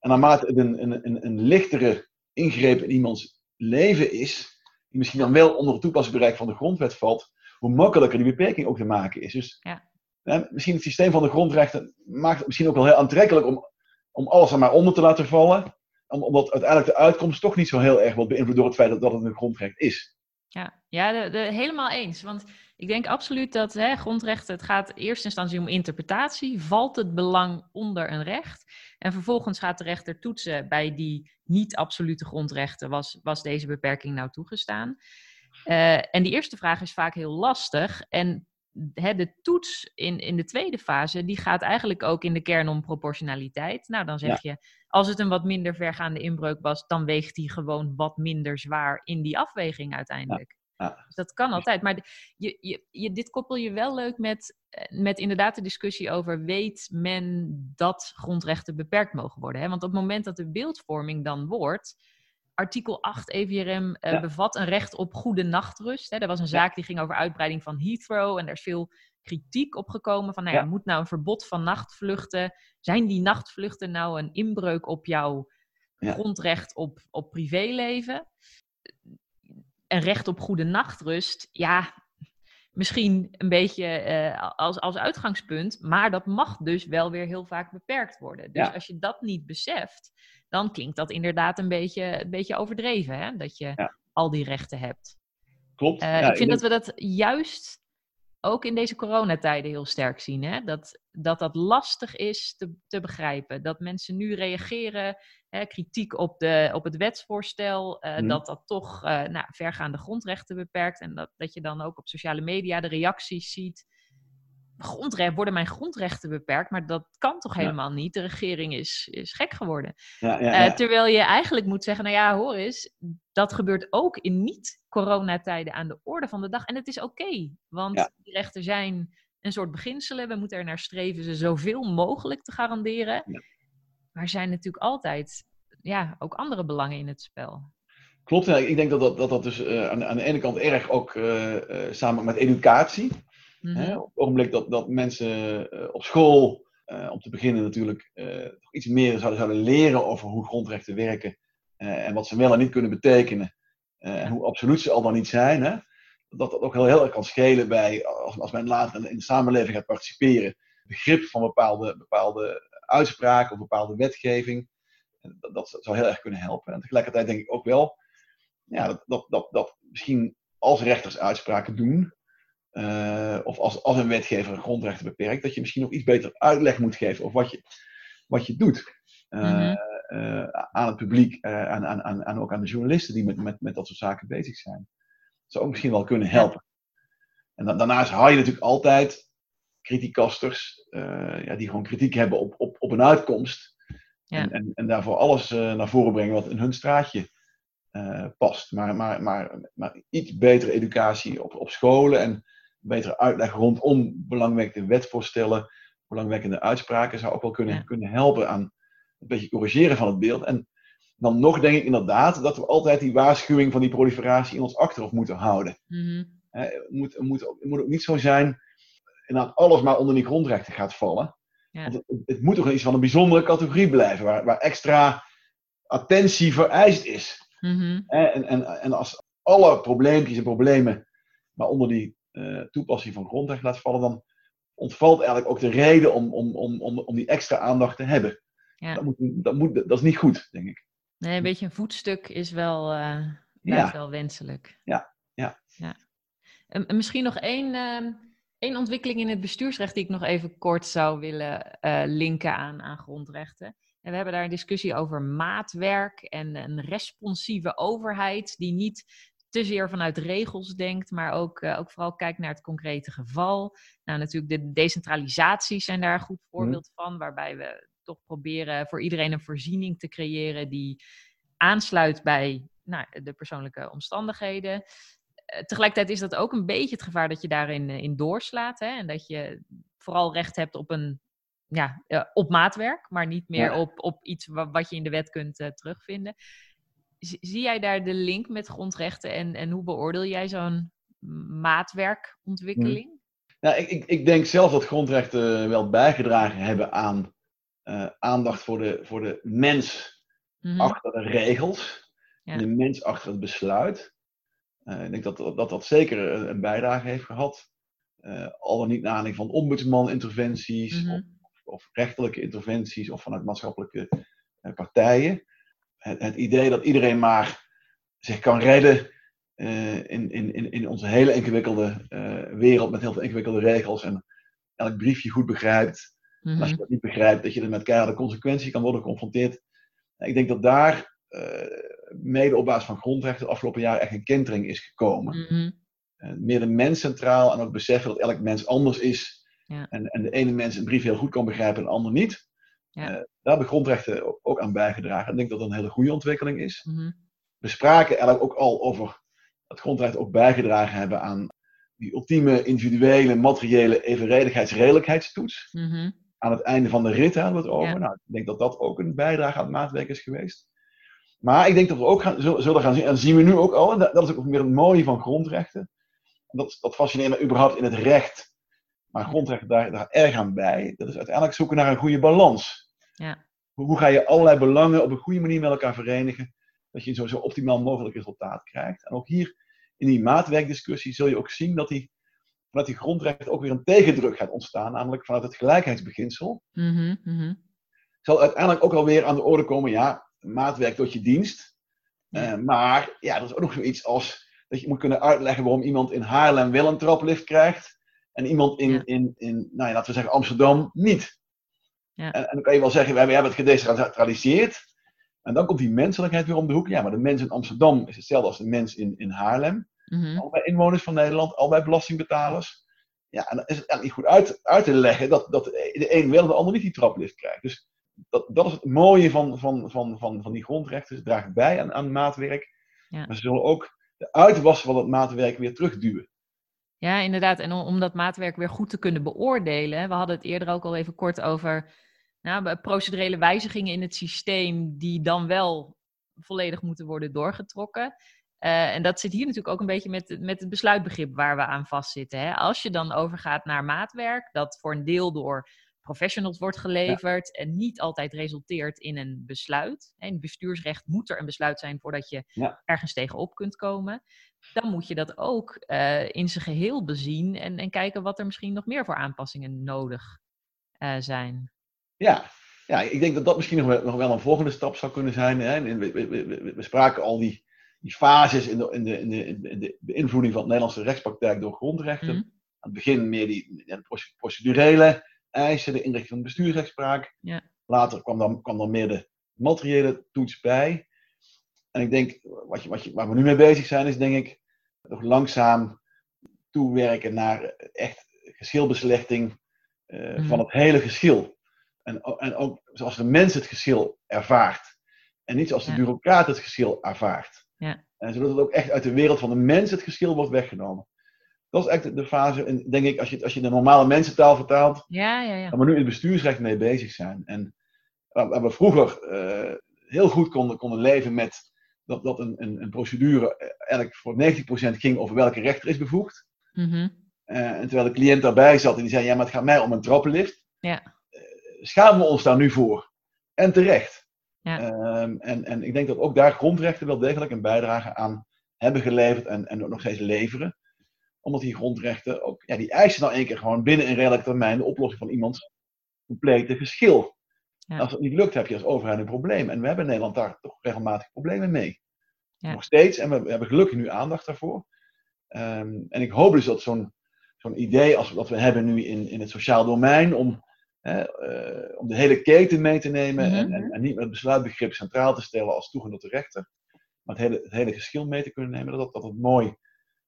B: En naarmate het een, een, een, een lichtere ingreep in iemands leven is, die misschien dan wel onder het toepassingsbereik van de grondwet valt, hoe makkelijker die beperking ook te maken is. Dus ja misschien het systeem van de grondrechten maakt het misschien ook wel heel aantrekkelijk om, om alles er maar onder te laten vallen. Omdat uiteindelijk de uitkomst toch niet zo heel erg wordt beïnvloed door het feit dat, dat het een grondrecht is.
A: Ja, ja helemaal eens. Want ik denk absoluut dat hè, grondrechten, het gaat in eerste instantie om interpretatie. Valt het belang onder een recht? En vervolgens gaat de rechter toetsen bij die niet-absolute grondrechten. Was, was deze beperking nou toegestaan? Uh, en die eerste vraag is vaak heel lastig. En hè, de toets in, in de tweede fase, die gaat eigenlijk ook in de kern om proportionaliteit. Nou, dan zeg je, als het een wat minder vergaande inbreuk was, dan weegt die gewoon wat minder zwaar in die afweging uiteindelijk. Ja. Dus dat kan altijd. Maar je, je, je, dit koppel je wel leuk met, met inderdaad de discussie over: weet men dat grondrechten beperkt mogen worden? Hè? Want op het moment dat de beeldvorming dan wordt, artikel 8 EVRM uh, bevat een recht op goede nachtrust. Hè. Er was een zaak die ging over uitbreiding van Heathrow en er is veel kritiek op gekomen van, nou ja, moet nou een verbod van nachtvluchten, zijn die nachtvluchten nou een inbreuk op jouw grondrecht op, op privéleven? Een recht op goede nachtrust, ja, misschien een beetje uh, als, als uitgangspunt, maar dat mag dus wel weer heel vaak beperkt worden. Dus als je dat niet beseft, dan klinkt dat inderdaad een beetje, een beetje overdreven, hè? dat je al die rechten hebt.
B: Klopt.
A: Uh, ik vind dat we dat juist ook in deze coronatijden heel sterk zien. Hè? Dat, dat dat lastig is te, te begrijpen. Dat mensen nu reageren, hè, kritiek op, de, op het wetsvoorstel, uh, dat dat toch uh, nou, vergaande grondrechten beperkt. En dat, dat je dan ook op sociale media de reacties ziet grondrecht, worden mijn grondrechten beperkt, maar dat kan toch helemaal niet. De regering is, is gek geworden. Ja, ja, uh, terwijl je eigenlijk moet zeggen, nou ja, hoor eens, dat gebeurt ook in niet-coronatijden aan de orde van de dag. En het is oké, want die rechten zijn een soort beginselen. We moeten er naar streven ze zoveel mogelijk te garanderen. Maar er zijn natuurlijk altijd ja, ook andere belangen in het spel.
B: Klopt, ik denk dat dat, dat, dat dus uh, aan, aan, de ene kant erg ook uh, samen met educatie Mhm. Op het ogenblik dat, dat mensen uh, op school, uh, om te beginnen natuurlijk, uh, iets meer zouden, zouden leren over hoe grondrechten werken en wat ze wel en niet kunnen betekenen. en hoe absoluut ze al dan niet zijn. Hè? Dat dat ook heel, heel erg kan schelen bij, als, als men later in de samenleving gaat participeren, begrip van bepaalde, bepaalde uitspraken of bepaalde wetgeving. Dat, dat zou heel erg kunnen helpen. En tegelijkertijd denk ik ook wel ja, dat, dat, dat, dat misschien als rechters uitspraken doen, uh, of als, als een wetgever een grondrechten beperkt, dat je misschien nog iets beter uitleg moet geven over wat je, wat je doet. Uh, mm uh, aan het publiek en, aan, aan, aan, ook aan de journalisten die met, met, met dat soort zaken bezig zijn. Dat zou ook misschien wel kunnen helpen. En daarnaast haal je natuurlijk altijd criticasters ja, die gewoon kritiek hebben op, op, op een uitkomst. Ja. En, en, en, daarvoor alles naar voren brengen wat in hun straatje past. Maar, maar, maar, maar iets betere educatie op, op scholen en betere uitleg rondom belangwekkende wetvoorstellen, belangwekkende uitspraken zou ook wel kunnen, kunnen helpen aan een beetje corrigeren van het beeld. En dan nog denk ik inderdaad dat we altijd die waarschuwing van die proliferatie in ons achterhoofd moeten houden. Mm het, moet, het, moet, het moet ook niet zo zijn dat alles maar onder die grondrechten gaat vallen. Ja. Want het, het, moet toch iets van een bijzondere categorie blijven, waar, waar extra attentie vereist is. Mm en, en, en als alle probleempjes en problemen maar onder die uh, toepassing van grondrecht laat vallen, dan ontvalt eigenlijk ook de reden om, om, om, om, om die extra aandacht te hebben. Ja. Dat, moet, dat, moet, dat is niet goed, denk ik.
A: Nee, een beetje een voetstuk is wel, uh, ja. wel wenselijk.
B: Ja, ja.
A: ja. En, misschien nog één, uh, één ontwikkeling in het bestuursrecht die ik nog even kort zou willen uh, linken aan, aan grondrechten. En we hebben daar een discussie over maatwerk en een responsieve overheid die niet te zeer vanuit regels denkt, maar ook, uh, ook vooral kijkt naar het concrete geval. Nou, natuurlijk de decentralisaties zijn daar een goed mhm. voorbeeld van, waarbij we toch proberen voor iedereen een voorziening te creëren die aansluit bij nou, de persoonlijke omstandigheden. Uh, tegelijkertijd is dat ook een beetje het gevaar dat je daarin in doorslaat hè, en dat je vooral recht hebt op een ja, op maatwerk, maar niet meer op, op iets wat je in de wet kunt terugvinden. Zie jij daar de link met grondrechten en, en hoe beoordeel jij zo'n maatwerkontwikkeling?
B: Nou, ik, ik, ik, denk zelf dat grondrechten wel bijgedragen hebben aan uh, aandacht voor de, voor de mens mm-hmm. achter de regels, ja. de mens achter het besluit. Uh, ik denk dat dat, dat zeker een bijdrage heeft gehad. Uh, al dan niet naar aanleiding van ombudsman-interventies, mm-hmm of rechterlijke interventies of vanuit maatschappelijke eh, partijen. Het, het, idee dat iedereen maar zich kan redden uh, in, in, in onze hele ingewikkelde uh, wereld met heel veel ingewikkelde regels en elk briefje goed begrijpt. Mm -hmm. Als je dat niet begrijpt, dat je er met keiharde consequenties kan worden geconfronteerd. Ik denk dat daar uh, mede op basis van grondrechten de afgelopen jaren echt een kentering is gekomen. Mm -hmm. meer de mens centraal en ook beseffen dat elk mens anders is ja. En, en de ene mens een brief heel goed kan begrijpen en de ander niet. Ja. Uh, daar hebben grondrechten ook aan bijgedragen. Ik denk dat dat een hele goede ontwikkeling is. Mm -hmm. We spraken eigenlijk ook al over dat grondrechten ook bijgedragen hebben aan die ultieme individuele, materiële evenredigheids-redelijkheidstoets. Mm -hmm. Aan het einde van de rit hadden we het over. Ja. Nou, ik denk dat dat ook een bijdrage aan het maatwerk is geweest. Maar ik denk dat we ook gaan, zullen gaan zien, en dat zien we nu ook al, en dat, dat is ook weer het mooie van grondrechten. Dat, dat fascineert me überhaupt in het recht maar grondrechten daar, daar erg aan bij. Dat is uiteindelijk zoeken naar een goede balans. Ja. Hoe, hoe, ga je allerlei belangen op een goede manier met elkaar verenigen, dat je zo, zo optimaal mogelijk resultaat krijgt. En ook hier in die maatwerkdiscussie zul je ook zien dat die, vanuit die grondrechten ook weer een tegendruk gaat ontstaan, namelijk vanuit het gelijkheidsbeginsel. Mm -hmm, Zal uiteindelijk ook alweer aan de orde komen, ja, maatwerk tot je dienst. Uh, maar ja, er is ook nog zoiets als dat je moet kunnen uitleggen waarom iemand in Haarlem wel een traplift krijgt en iemand in, in, in nou ja, laten we zeggen, Amsterdam niet. Ja. En, en, dan kan je wel zeggen, we hebben het gedecentraliseerd. En dan komt die menselijkheid weer om de hoek. Ja, maar de mens in Amsterdam is hetzelfde als de mens in, in Haarlem. Mm -hmm. Allebei inwoners van Nederland, allebei belastingbetalers. Ja, en dan is het eigenlijk niet goed uit, uit te leggen dat, dat de een wel en de ander niet die traplift krijgt. Dus dat, dat is het mooie van, van, van, van, van die grondrechten. Ze dragen bij aan, aan maatwerk. Ja. Maar ze zullen ook de uitwassen van het maatwerk weer terugduwen.
A: Ja, inderdaad. En om, om, dat maatwerk weer goed te kunnen beoordelen. We hadden het eerder ook al even kort over nou, procedurele wijzigingen in het systeem, die dan wel volledig moeten worden doorgetrokken. Uh, en dat zit hier natuurlijk ook een beetje met, met het besluitbegrip waar we aan vastzitten. Hè? Als je dan overgaat naar maatwerk, dat voor een deel door professionals wordt geleverd en niet altijd resulteert in een besluit. In bestuursrecht moet er een besluit zijn voordat je ja. ergens tegenop kunt komen dan moet je dat ook uh, in zijn geheel bezien en, en kijken wat er misschien nog meer voor aanpassingen nodig uh, zijn.
B: Ja. ja, ik denk dat dat misschien nog wel, nog wel een volgende stap zou kunnen zijn. Hè. We, we, we, we, spraken al die, die fases in de, in, de, in, de, in de beïnvloeding van het Nederlandse rechtspraktijk door grondrechten. Mm. Aan het begin meer die ja, procedurele eisen, de inrichting van de bestuursrechtspraak. Later kwam dan, kwam dan meer de materiële toets bij. En ik denk, wat je, wat je, waar we nu mee bezig zijn, is denk ik nog langzaam toewerken naar echt geschilbeslechting uh, van het hele geschil. En, en ook zoals de mens het geschil ervaart. En niet zoals de ja. bureaucraat het geschil ervaart. Ja. En zodat het ook echt uit de wereld van de mens het geschil wordt weggenomen. Dat is echt de fase, en denk ik, als je, als je de normale mensentaal vertaalt,
A: ja, ja, ja.
B: waar we nu in het bestuursrecht mee bezig zijn. En waar, we vroeger uh, heel goed konden, konden leven met dat, dat een, een, een procedure eigenlijk voor 90% ging over welke rechter is bevoegd. Mm -hmm. uh, en terwijl de cliënt daarbij zat en die zei, ja, maar het gaat mij om een trappenlift. Ja. Schamen we ons daar nu voor? En terecht. Ja. Um, en, en ik denk dat ook daar grondrechten wel degelijk een bijdrage aan hebben geleverd en, en nog steeds leveren. Omdat die grondrechten ook, ja, die eisen dan één keer gewoon binnen een redelijke termijn de oplossing van iemands complete geschil. Ja. Als het niet lukt, heb je als overheid een probleem. En we hebben in Nederland daar toch regelmatig problemen mee. Ja. Nog steeds. En we, hebben gelukkig nu aandacht daarvoor. Um, en ik hoop dus dat zo'n zo'n idee als wat we hebben nu in, in het sociaal domein, om, uh, om de hele keten mee te nemen mm -hmm. en, en, en, niet met het besluitbegrip centraal te stellen als toegenoten rechter, maar het hele, het hele geschil mee te kunnen nemen, dat dat, dat een mooi,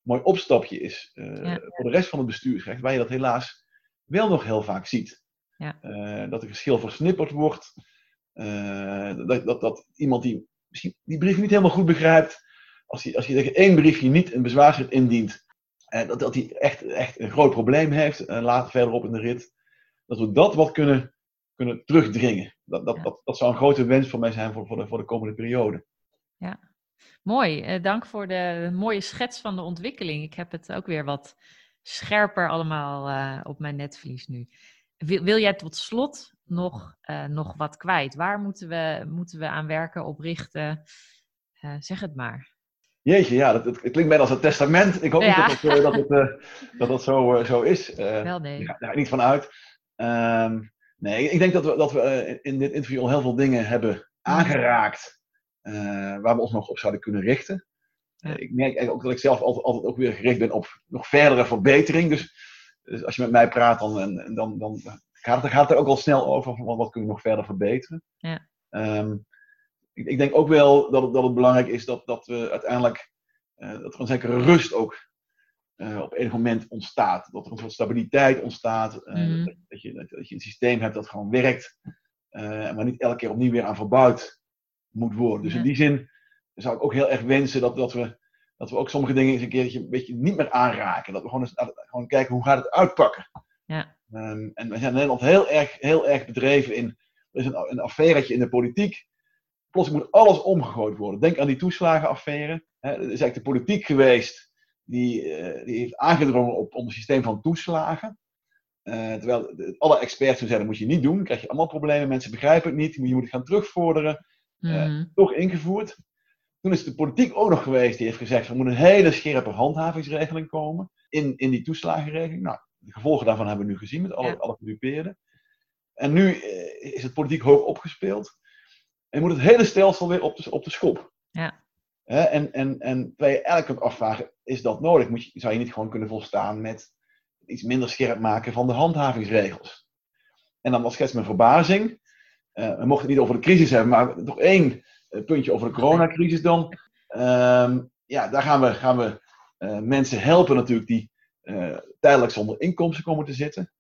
B: mooi opstapje is voor de rest van het bestuursrecht, waar je dat helaas wel nog heel vaak ziet.
A: Ja.
B: dat er geschil versnipperd wordt, dat, dat, dat iemand die misschien die brief niet helemaal goed begrijpt, als hij, als hij tegen één briefje niet een bezwaarschrift indient, dat, dat hij echt, echt een groot probleem heeft, later verderop in de rit, dat we dat wat kunnen, kunnen terugdringen. Dat, dat, dat, dat zou een grote wens voor mij zijn voor, voor, de, voor de komende periode.
A: Ja, mooi. Uh, dank voor de mooie schets van de ontwikkeling. Ik heb het ook weer wat scherper allemaal op mijn netvlies nu. Wil, wil jij tot slot nog, nog wat kwijt? Waar moeten we, moeten we aan werken, op richten? zeg het maar.
B: Jeetje, ja, dat, het klinkt bijna als een testament. Ik hoop niet dat het, dat, het, dat het zo, zo is.
A: Wel nee.
B: Ja, daar niet van uit. Um, nee, ik denk dat we, dat we in dit interview al heel veel dingen hebben aangeraakt. waar we ons nog op zouden kunnen richten. Ja. ik merk eigenlijk ook dat ik zelf altijd, altijd ook weer gericht ben op nog verdere verbetering. Dus, dus als je met mij praat, dan, dan, dan, dan gaat, het, gaat het er ook al snel over. Van wat kunnen we nog verder verbeteren.
A: Ja.
B: Um, ik, ik, denk ook wel dat het, dat het belangrijk is dat, dat we uiteindelijk uh, dat er een zekere rust ook uh, op enig moment ontstaat. Dat er een soort stabiliteit ontstaat. Uh, mm. dat, dat, je, dat, dat, je een systeem hebt dat gewoon werkt. maar niet elke keer opnieuw weer aan verbouwd moet worden. Dus ja. in die zin zou ik ook heel erg wensen dat, dat, we, dat we ook sommige dingen eens een keertje een beetje niet meer aanraken. Dat we gewoon, eens, gewoon kijken hoe gaat het uitpakken.
A: Ja.
B: Um, en we zijn in Nederland heel erg, heel erg bedreven in. Er is een, een affairetje in de politiek plots moet alles omgegooid worden. Denk aan die toeslagenaffaire. Hè. Het is eigenlijk de politiek geweest die, uh, die heeft aangedrongen op, op een systeem van toeslagen. Uh, terwijl alle experts zeiden, dat moet je niet doen. Dan krijg je allemaal problemen. Mensen begrijpen het niet. Je moet het gaan terugvorderen. Uh, mm. Toch ingevoerd. Toen is de politiek ook nog geweest die heeft gezegd, er moet een hele scherpe handhavingsregeling komen in, in die toeslagenregeling. Nou, de gevolgen daarvan hebben we nu gezien met alle, ja. alle gedupeerden. En nu is het politiek hoog opgespeeld. En moet het hele stelsel weer op de, op de schop.
A: Ja.
B: He, en, en, en eigenlijk kunt afvragen, is dat nodig? Moet je, zou je niet gewoon kunnen volstaan met iets minder scherp maken van de handhavingsregels? En dan was schets mijn verbazing. Uh, we mochten het niet over de crisis hebben, maar nog één uh, puntje over de coronacrisis dan. Uh, ja, daar gaan we, gaan we uh, mensen helpen natuurlijk die tijdelijk zonder inkomsten komen te zitten.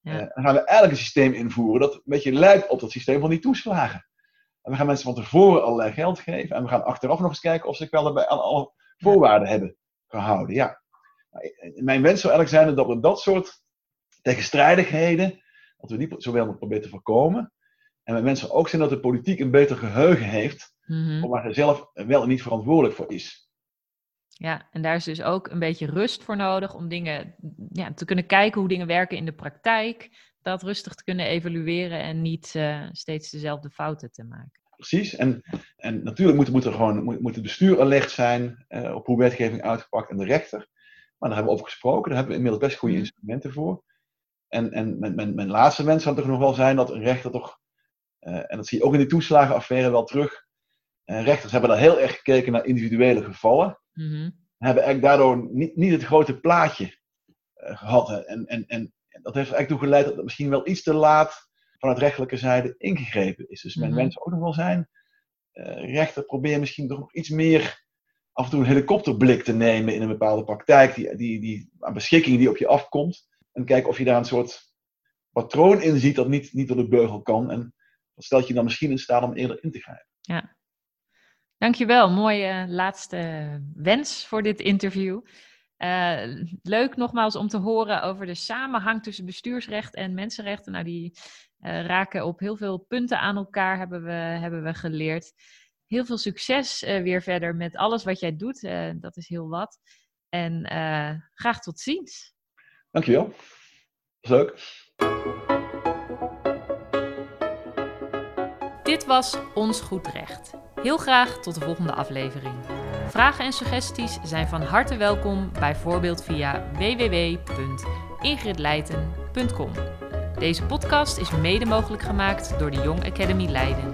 B: Ja. dan gaan we eigenlijk een systeem invoeren dat een beetje lijkt op dat systeem van die toeslagen. En we gaan mensen van tevoren allerlei geld geven. En we gaan achteraf nog eens kijken of ze zich wel bij alle voorwaarden hebben gehouden. Ja. Mijn wens zou eigenlijk zijn dat we dat soort tegenstrijdigheden, dat we die zowel nog proberen te voorkomen. En mijn mensen ook zijn dat de politiek een beter geheugen heeft,
A: mm-hmm.
B: waar ze zelf wel en niet verantwoordelijk voor is.
A: Ja, en daar is dus ook een beetje rust voor nodig om dingen ja, te kunnen kijken hoe dingen werken in de praktijk dat rustig te kunnen evalueren en niet uh, steeds dezelfde fouten te maken.
B: Precies, en, en natuurlijk moet, moet, er gewoon, moet, moet het bestuur alert zijn uh, op hoe wetgeving uitgepakt en de rechter. Maar daar hebben we over gesproken, daar hebben we inmiddels best goede instrumenten voor. En, en mijn, mijn, mijn laatste wens zou toch nog wel zijn dat een rechter toch, uh, en dat zie je ook in die toeslagenaffaire wel terug, rechters hebben daar heel erg gekeken naar individuele gevallen.
A: Mm-hmm.
B: Hebben eigenlijk daardoor niet, niet het grote plaatje gehad. En, en, en dat heeft eigenlijk toe geleid dat het misschien wel iets te laat vanuit rechtelijke zijde ingegrepen is. Dus mijn mm -hmm. wens ook nog wel zijn, uh, rechter probeer misschien toch nog iets meer af en toe een helikopterblik te nemen in een bepaalde praktijk, die, die, die aan beschikking die op je afkomt. En kijken of je daar een soort patroon in ziet dat niet, niet door de beugel kan. En dat stelt je dan misschien in staat om eerder in te grijpen.
A: Ja. Dankjewel. Mooie laatste wens voor dit interview. Uh, leuk nogmaals om te horen over de samenhang tussen bestuursrecht en mensenrechten. Nou, die uh, raken op heel veel punten aan elkaar, hebben we, hebben we geleerd. Heel veel succes uh, weer verder met alles wat jij doet. dat is heel wat. En graag tot ziens.
B: Dankjewel. Dat was leuk.
A: Dit was Ons Goed Recht. Heel graag tot de volgende aflevering. Vragen en suggesties zijn van harte welkom, bijvoorbeeld via www.ingridleiten.com. Deze podcast is mede mogelijk gemaakt door de Young Academy Leiden.